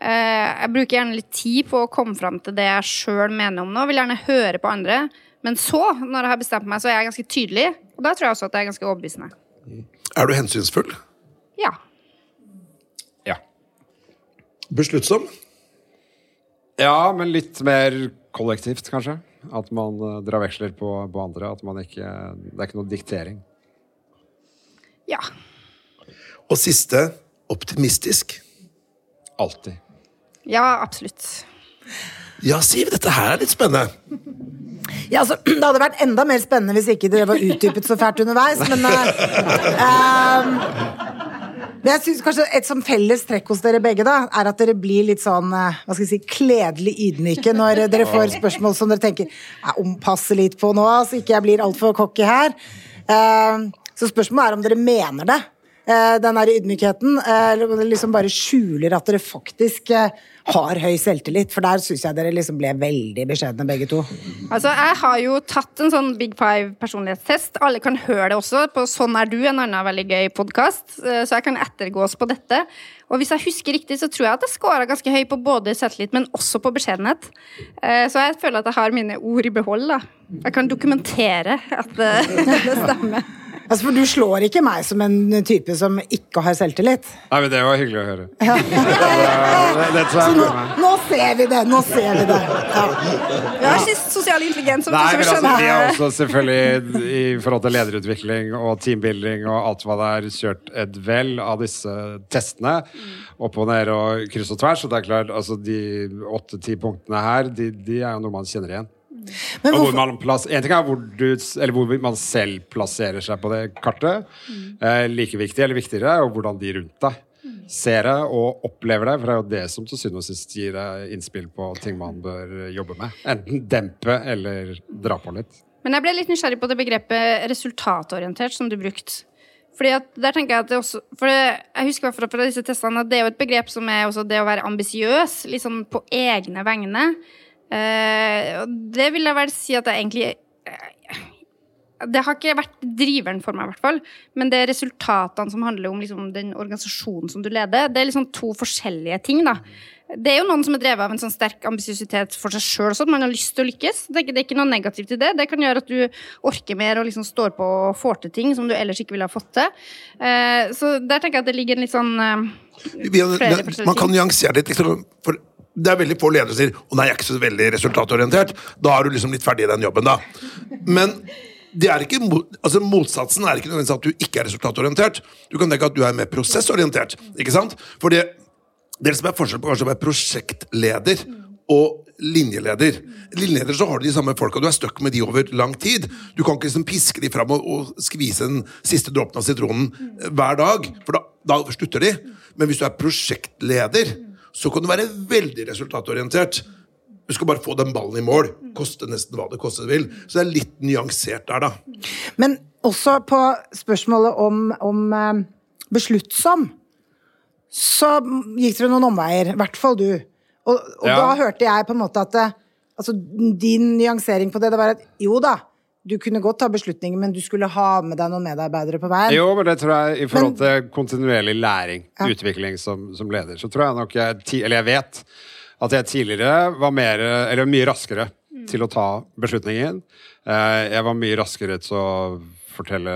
Eh, jeg bruker gjerne litt tid på å komme fram til det jeg sjøl mener om noe. Vil gjerne høre på andre. Men så, når jeg har bestemt meg, så er jeg ganske tydelig. Og da tror jeg også at jeg er ganske overbevisende. Er du hensynsfull? Ja. Ja. Besluttsom? ja, men litt mer kollektivt, kanskje. At man eh, drar veksler på, på andre. At man ikke Det er ikke noe diktering. Ja. Og siste optimistisk. Alltid. Ja, absolutt. Ja, Siv, dette her er litt spennende. Ja, altså, <clears throat> Det hadde vært enda mer spennende hvis ikke dere var utdypet så fælt underveis, men uh, um Men jeg synes kanskje Et sånn felles trekk hos dere begge da er at dere blir litt sånn eh, hva skal jeg si, kledelig ydmyke når dere får spørsmål som dere tenker jeg ompasser litt på nå, så ikke jeg blir altfor cocky her. Ehm, så spørsmålet er om dere mener det. Eh, Den der ydmykheten. eh, Eller liksom bare skjuler at dere faktisk eh, har høy selvtillit. For der syns jeg dere liksom ble veldig beskjedne, begge to. Altså, Jeg har jo tatt en sånn Big Five personlighetstest. Alle kan høre det også på Sånn er du, en annen veldig gøy podkast. Så jeg kan ettergås på dette. Og hvis jeg husker riktig, så tror jeg at jeg scora ganske høy på både selvtillit, men også på beskjedenhet. Så jeg føler at jeg har mine ord i behold. da. Jeg kan dokumentere at <laughs> det stemmer. Altså, For du slår ikke meg som en type som ikke har selvtillit. Nei, men det var hyggelig å høre. <laughs> Det- det, Så nå, nå ser vi det! Nå ser vi det. Ja. Vi har ikke sosial intelligens, som Nei, du men altså, vi har også selvfølgelig i forhold til lederutvikling og teambuilding og alt hva det er, kjørt et vel av disse testene. Opp og ned og kryss og tvers. Og det er klart, altså de åtte-ti punktene her, de, de er jo noe man kjenner igjen. Men Og hvor man plass, en ting er hvor, du, eller hvor man selv plasserer seg på det kartet. Eh, like viktig eller viktigere er hvordan de rundt deg ser det og opplever det. For det er jo det som til syvende og sist gir deg innspill på ting man bør jobbe med. Enten dempe eller dra på litt. Men jeg ble litt nysgjerrig på det begrepet resultatorientert som du brukte. Fordi at der tenker Jeg at det også For det, jeg husker fra, fra disse testene at det er jo et begrep som er også det å være ambisiøs, liksom på egne vegne. Eh, og det vil jeg vel si at jeg egentlig eh, Det har ikke vært driveren for meg, i hvert fall. Men det er resultatene som handler om liksom, den organisasjonen som du leder. Det er liksom to forskjellige ting. da det er jo noen som er drevet av en sånn sterk ambisiøsitet for seg sjøl, Sånn. man har lyst til å lykkes. Det er, ikke, det er ikke noe negativt i det. Det kan gjøre at du orker mer og liksom står på og får til ting som du ellers ikke ville ha fått til. Uh, så der tenker jeg at det ligger en litt sånn man kan nyansere litt. Liksom, for det er veldig få ledere som sier å nei, jeg er ikke så veldig resultatorientert. Da er du liksom litt ferdig i den jobben, da. Men det er ikke, altså motsatsen er ikke nødvendigvis at du ikke er resultatorientert. Du kan tenke at du er mer prosessorientert. ikke sant? For det, det som er forskjell på kanskje å være prosjektleder og linjeleder. Linjeleder så har du de samme folka, du er stuck med de over lang tid. Du kan ikke liksom piske de fram og, og skvise den siste dråpen av sitronen eh, hver dag, for da, da slutter de. Men hvis du er prosjektleder, så kan du være veldig resultatorientert. Du skal bare få den ballen i mål. Koste nesten hva det koste vil. Så det er litt nyansert der, da. men også på spørsmålet om, om eh, besluttsom, så gikk dere noen omveier. I hvert fall du. Og, og Ja. da hørte jeg på en måte at det, altså, din nyansering på det, det var at jo da, du kunne godt ta beslutninger, men du skulle ha med deg noen medarbeidere på veien. Jo, men det tror jeg i forhold til kontinuerlig læring, utvikling som, som leder, så tror jeg nok jeg Eller jeg vet at jeg tidligere var mer Eller mye raskere til å ta beslutningen. Eh, Jeg var mye raskere til å fortelle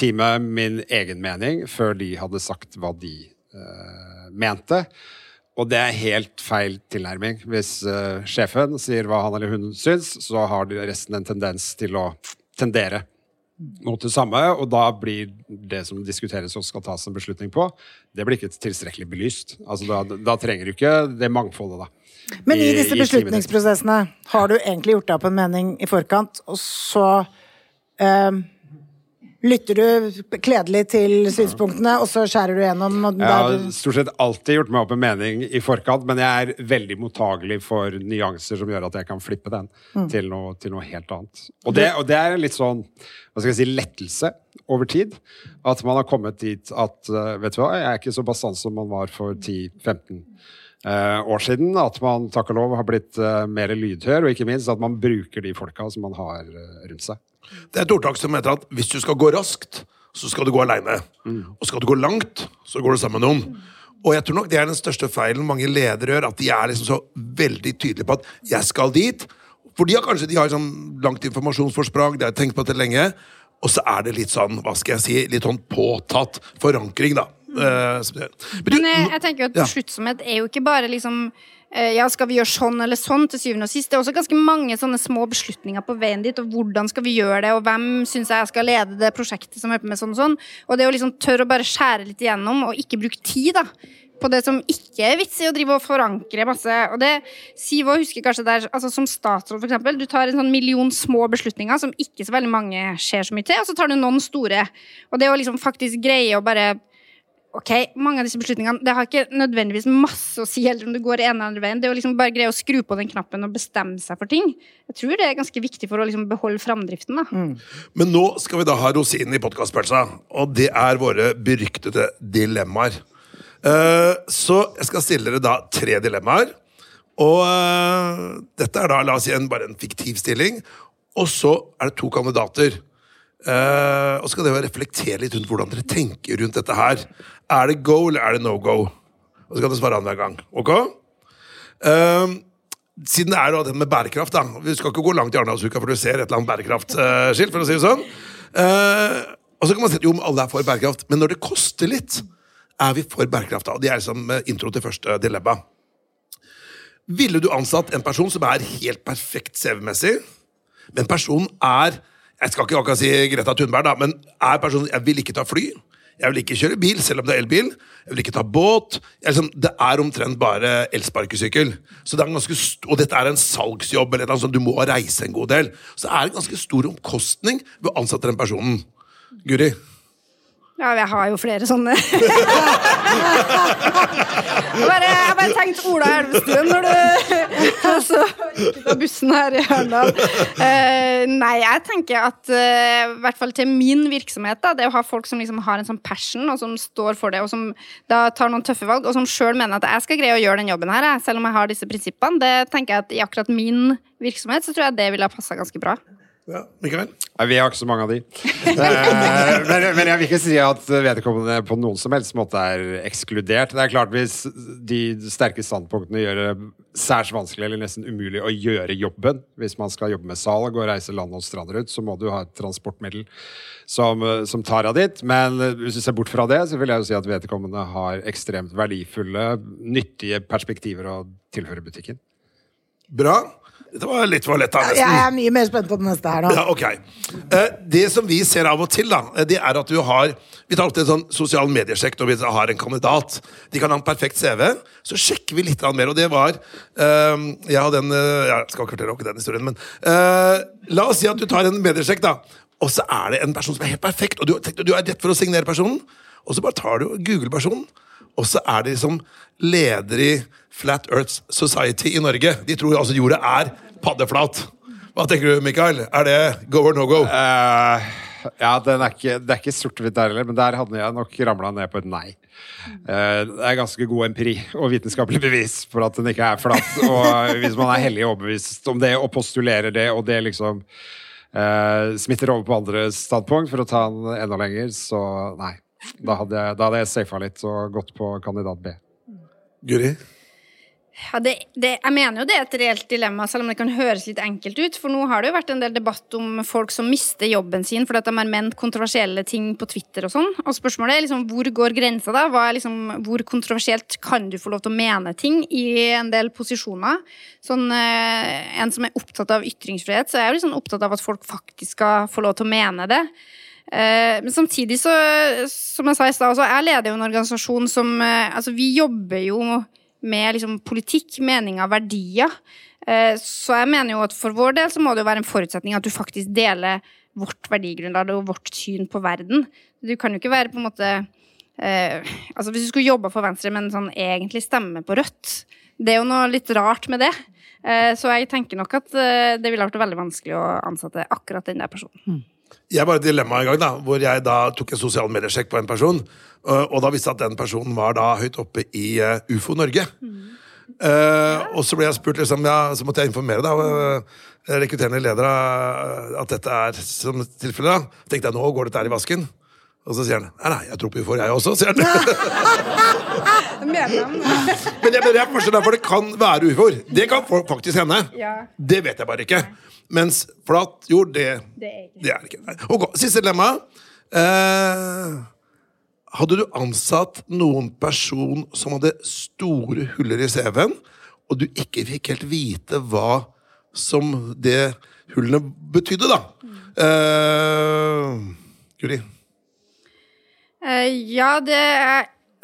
teamet min egen mening før de hadde sagt hva de uh, mente. Og det er helt feil tilnærming. Hvis uh, sjefen sier hva han eller hun syns, så har du resten en tendens til å tendere mot det samme, og da blir det som diskuteres og skal tas en beslutning på, det blir ikke tilstrekkelig belyst. Altså, da, da trenger du ikke det mangfoldet, da. Men i i- disse beslutningsprosessene har du egentlig gjort deg opp en mening i forkant, og så eh, lytter du kledelig til synspunktene, og så skjærer du gjennom. Jeg har stort sett alltid gjort meg opp en mening i forkant, men jeg er veldig mottagelig for nyanser som gjør at jeg kan flippe den til, noe, til noe helt annet. Og det, og det er en litt sånn hva skal jeg si, lettelse over tid. At man har kommet dit at eh, vet du hva, jeg er ikke så bastant som man var for 10-15 eh, år siden. At man takk og lov har blitt eh, mer lydhør, og ikke minst at man bruker de folka som man har eh, rundt seg. Det er et ordtak som heter at hvis du skal gå raskt, så skal du gå aleine. Og skal du gå langt, så går du sammen med noen. Og jeg tror nok det er den største feilen mange ledere gjør, at de er liksom så veldig tydelige på at 'jeg skal dit'. For de har kanskje de har sånn langt informasjonsforsprang, de har tenkt på dette lenge. Og så er det litt sånn, hva skal jeg si, litt sånn påtatt forankring, da. Eh, Men jeg, jeg tenker jo at Ja. besluttsomhet er jo ikke bare liksom eh, ja, skal vi gjøre sånn eller sånn til syvende og sist? Det er også ganske mange sånne små beslutninger på veien dit, og hvordan skal vi gjøre det, og hvem syns jeg skal lede det prosjektet som er med sånn og sånn. Og det å liksom tørre å bare skjære litt igjennom, og ikke bruke tid, da. På det som ikke er vits i å drive og forankre masse. Og det Siv òg husker kanskje der, altså som statsråd, for eksempel. Du tar en sånn million små beslutninger som ikke så veldig mange ser så mye til, og så tar du noen store. Og det å liksom faktisk greie å bare Ok, mange av disse beslutningene Det har ikke nødvendigvis masse å si heller om du går ene eller andre veien. Det er å liksom bare greie å skru på den knappen og bestemme seg for ting. Jeg tror det er ganske viktig for å liksom beholde framdriften. da. Men nå skal vi da ha rosinen i podkastpølsa, og det er våre beryktede dilemmaer. Uh, så jeg skal stille dere da tre dilemmaer. Og uh, dette er da la oss si en, bare en fiktiv stilling. Og så er det to kandidater. Eh, og så skal dere reflektere litt rundt hvordan dere tenker rundt dette her. Er det go, eller er det no go? Og så kan dere svare annenhver gang. Ok? Uh, siden det er da det med bærekraft, da. Vi skal ikke gå langt i Arendalsuka før du ser et eller annet bærekraftskilt, for å si det sånn. Og så kan man si at jo, alle er for bærekraft, men når det koster litt, er vi for bærekraft da. Det er liksom intro til første dilemma. Ville du ansatt en person som er helt perfekt CV-messig, men personen er Jeg skal ikke akkurat si Greta Thunberg, da, men er personen Jeg vil ikke ta fly. Jeg vil ikke kjøre bil, selv om det er elbil. Jeg vil ikke ta båt. Liksom, det er omtrent bare elsparkesykkel. Så det er en ganske og dette er en salgsjobb, eller noe sånt, du må reise en god del. Så det er en ganske stor omkostning ved å ansette den personen. Guri? Ja, jeg har jo flere sånne. <laughs> jeg bare, bare tenkte Ola Elvestuen når du <laughs> altså, av bussen her i Arendal. Uh, nei, jeg tenker at eh, i hvert fall til min virksomhet, da, det å ha folk som liksom har en sånn passion, og som står for det, og som da tar noen tøffe valg, og som sjøl mener at jeg skal greie å gjøre den jobben her, selv om jeg har disse prinsippene, det tenker jeg at i akkurat min virksomhet, så tror jeg det ville ha passa ganske bra. Ja, Mikael? Vi har ikke så mange av de. Eh, men, men jeg vil ikke si at vedkommende på noen som helst måte er ekskludert. Det er klart Hvis de sterke standpunktene gjør det særs vanskelig eller nesten umulig å gjøre jobben, hvis man skal jobbe med salg og reise land og strand rundt, så må du ha et transportmiddel som, som tar av dit. Men hvis du ser bort fra det, så vil jeg jo si at vedkommende har ekstremt verdifulle, nyttige perspektiver å tilføre butikken. Bra. Dette var litt for lett, da. nesten. Jeg er mye mer spent på den neste her nå. Ja, ok. Eh, det som vi ser av og til, da, eh, det er at du har Vi tar alltid en sånn sosial mediesjekk når vi har en kandidat. De kan ha en perfekt CV. Så sjekker vi litt mer, og det var eh, Jeg hadde en Jeg skal ikke fortelle den historien, men La oss si at du tar en mediesjekk, da. Og så er det en person som er helt perfekt, og du, du er rett for å signere personen. Og så bare tar du og googler personen, og så er det liksom leder i Flat Earth Society i Norge. De tror altså jorda er paddeflat. Hva tenker du, Mikael? Er det go or no go? Uh, Ja, den er ikke, det er ikke sort-hvitt der heller, men der hadde jeg nok ramla ned på et nei. Eh, Det er ganske god empiri og vitenskapelig bevis for at den ikke er flat. Og hvis man er hellig overbevist om det og postulerer det, og det liksom uh, smitter over på andre standpunkt for å ta den enda lenger, så nei. Da hadde jeg, da hadde jeg safa litt og gått på kandidat B. Guri? Ja, det, det, jeg mener jo det er et reelt dilemma, selv om det kan høres litt enkelt ut. For nå har det jo vært en del debatt om folk som mister jobben sin fordi at de har ment kontroversielle ting på Twitter og sånn. Og spørsmålet er liksom hvor går grensa, da? Liksom, hvor kontroversielt kan du få lov til å mene ting i en del posisjoner? Sånn, eh, en som er opptatt av ytringsfrihet, så er jeg jo liksom opptatt av at folk faktisk skal få lov til å mene det. Eh, Men samtidig, så, som jeg sa i stad, jeg leder jo en organisasjon som eh, Altså, vi jobber jo med liksom, politikk, meninger, verdier. Eh, Så jeg mener jo at for vår del så må det jo være en forutsetning at du faktisk deler vårt verdigrunnlag og vårt syn på verden. Du kan jo ikke være på en måte eh, Altså Hvis du skulle jobba for Venstre, men sånn egentlig stemme på Rødt Det er jo noe litt rart med det. Eh, Så jeg tenker nok at eh, det ville vært veldig vanskelig å ansette akkurat den der personen. Jeg var i et dilemma en gang da, hvor jeg da tok en sosial mediesjekk på en person, og, og da visste jeg at den personen var da høyt oppe i eh, UFO Norge. Eh, og så ble jeg spurt, liksom, ja, så måtte jeg informere da, uh, rekrutterende leder at dette er som tilfelle. da. tenkte jeg, nå går dette her i vasken. Og så sier han nei, nei, jeg tror på UFO-er, jeg også. sier han. <laughs> <laughs> <laughs> Men jeg jeg forstår derfor det kan være ufoer. Det kan faktisk hende. Ja. Det vet jeg bare ikke. Mens flat jord, det, Det er ikke det er det ikke. Nei. Ok, Siste dilemma. Eh, hadde du ansatt noen person som hadde store huller i CV-en, og du ikke fikk helt vite hva som det hullene betydde, da? Eh, Guri? Eh, ja, det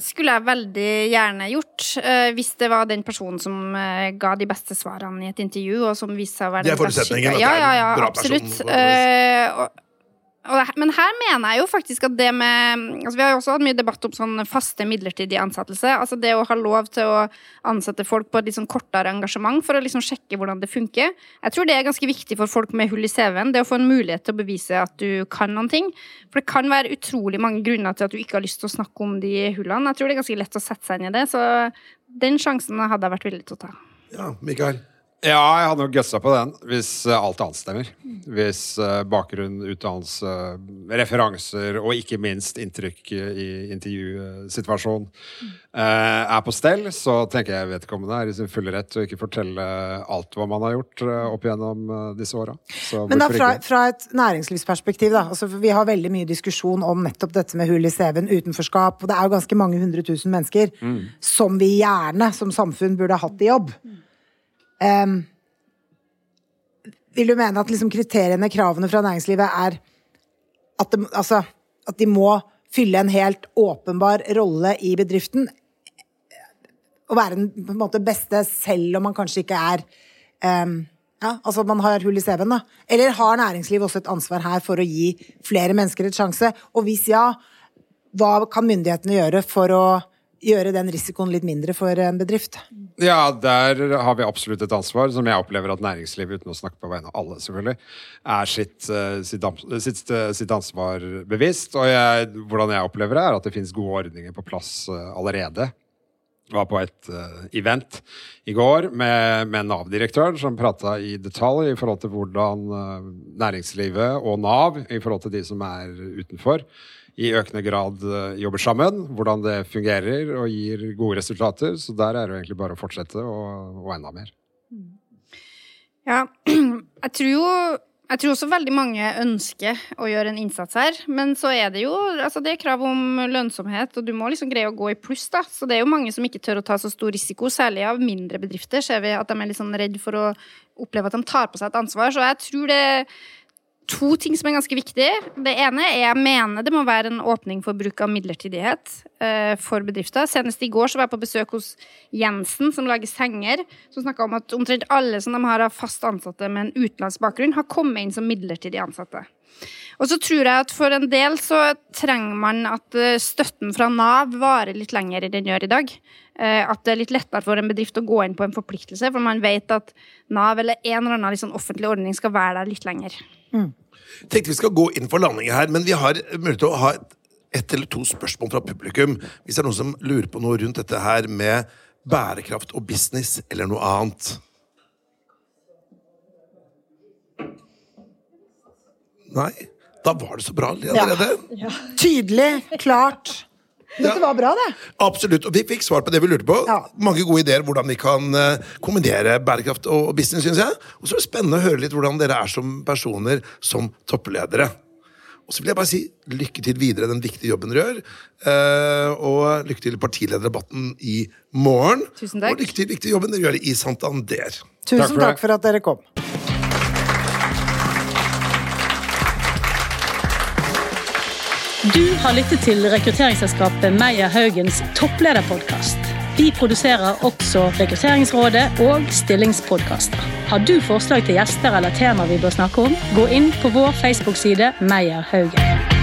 skulle jeg veldig gjerne gjort. eh, hvis det var den personen som eh, ga de beste svarene i et intervju, og som viste seg å være den beste forutsetningen, at det Ja, er en ja, ja, bra absolutt. person. Men her mener jeg jo faktisk at det med altså Vi har jo også hatt mye debatt om sånn faste, midlertidige ansettelse. Altså det å ha lov til å ansette folk på et litt sånn kortere engasjement for å liksom sjekke hvordan det funker. Jeg tror det er ganske viktig for folk med hull i CV-en. Det å få en mulighet til å bevise at du kan noen ting. For det kan være utrolig mange grunner til at du ikke har lyst til å snakke om de hullene. Jeg tror det er ganske lett å sette seg inn i det, så den sjansen hadde jeg vært villig til å ta. Ja, Mikael? Ja, jeg hadde nok gøssa på den hvis eh, alt annet stemmer. Hvis eh, bakgrunn, utdannelse, referanser og ikke minst inntrykk i intervjusituasjonen eh, er på stell, så tenker jeg vedkommende er i sin fulle rett til å ikke fortelle alt hva man har gjort opp gjennom disse åra. Men da fra, fra et næringslivsperspektiv, da. Altså, vi har veldig mye diskusjon om nettopp dette med hull i CV-en, utenforskap. Og det er jo ganske mange hundre tusen mennesker som vi gjerne som samfunn burde ha hatt i jobb. Em, vil du mene at liksom kriteriene, kravene fra næringslivet er at, de, altså, at de må fylle en helt åpenbar rolle i bedriften? Å være den på en måte beste selv om man kanskje ikke er um, ja, altså man har hull i CV-en, da. Eller har næringslivet også et ansvar her for å gi flere mennesker et sjanse? Og hvis ja, hva kan myndighetene gjøre for å gjøre den risikoen litt mindre for en bedrift? Ja, der har vi absolutt et ansvar, som jeg opplever at næringslivet, uten å snakke på vegne av alle, selvfølgelig, er sitt, eh, sitt, sitt, eh, sitt ansvar bevisst. Og jeg, hvordan jeg opplever det, er at det finnes gode ordninger på plass eh, allerede. Jeg var på et event i går med, med Nav-direktøren som prata i detalj i forhold til hvordan næringslivet og Nav, i forhold til de som er utenfor, i økende grad eh, jobber sammen. Hvordan det fungerer og gir gode resultater. Så der er det egentlig bare å fortsette og, og enda mer. Ja, <clears throat> jeg tror jo jeg tror også veldig mange ønsker å gjøre en innsats her, men så er det jo altså det er krav om lønnsomhet, og du må liksom greie å gå i pluss, da. Så det er jo mange som ikke tør å ta så stor risiko, særlig av mindre bedrifter. Ser vi at de er litt sånn redd for å oppleve at de tar på seg et ansvar. Så jeg tror det to ting som er ganske viktige. Det ene er jeg mener det må være en åpning for bruk av midlertidighet eh, for bedrifter. Senest i går så var jeg på besøk hos Jensen, som lager senger, som snakka om at omtrent alle som de har av fast ansatte med en utenlandsk bakgrunn, har kommet inn som midlertidig ansatte. Og så tror jeg at for en del så trenger man at eh, støtten fra Nav varer litt lenger enn den gjør i dag. Eh, At det er litt lettere for en bedrift å gå inn på en forpliktelse, for man vet at Nav eller en eller annen liksom offentlig ordning skal være der litt lenger. Tenkte vi skal gå inn for landing her, men vi har mulighet til å ha et, ett eller to spørsmål fra publikum. Hvis det er noen som lurer på noe rundt dette her med bærekraft og business, eller noe annet. Nei? Da var det så bra allerede. Tydelig, klart. Dette var bra, det. Absolutt. Og vi fikk svar på det vi lurte på. Ja. Mange gode ideer hvordan vi kan eh, kombinere bærekraft og business, syns jeg. Og så er det spennende å høre litt hvordan dere er som personer, som toppledere. Og så vil jeg bare si lykke til videre i den viktige jobben dere gjør. eh, og lykke til i partilederdebatten i morgen. Tusen takk. Og lykke til i viktige jobben dere gjør i Santander. Tusen Takk for takk for at dere kom. Du har lyttet til rekrutteringsselskapet Meyer Haugens topplederpodkast. Vi produserer også Rekrutteringsrådet og stillingspodkaster. Har du forslag til gjester eller tema vi bør snakke om, gå inn på vår Facebook-side Meyer Haugen.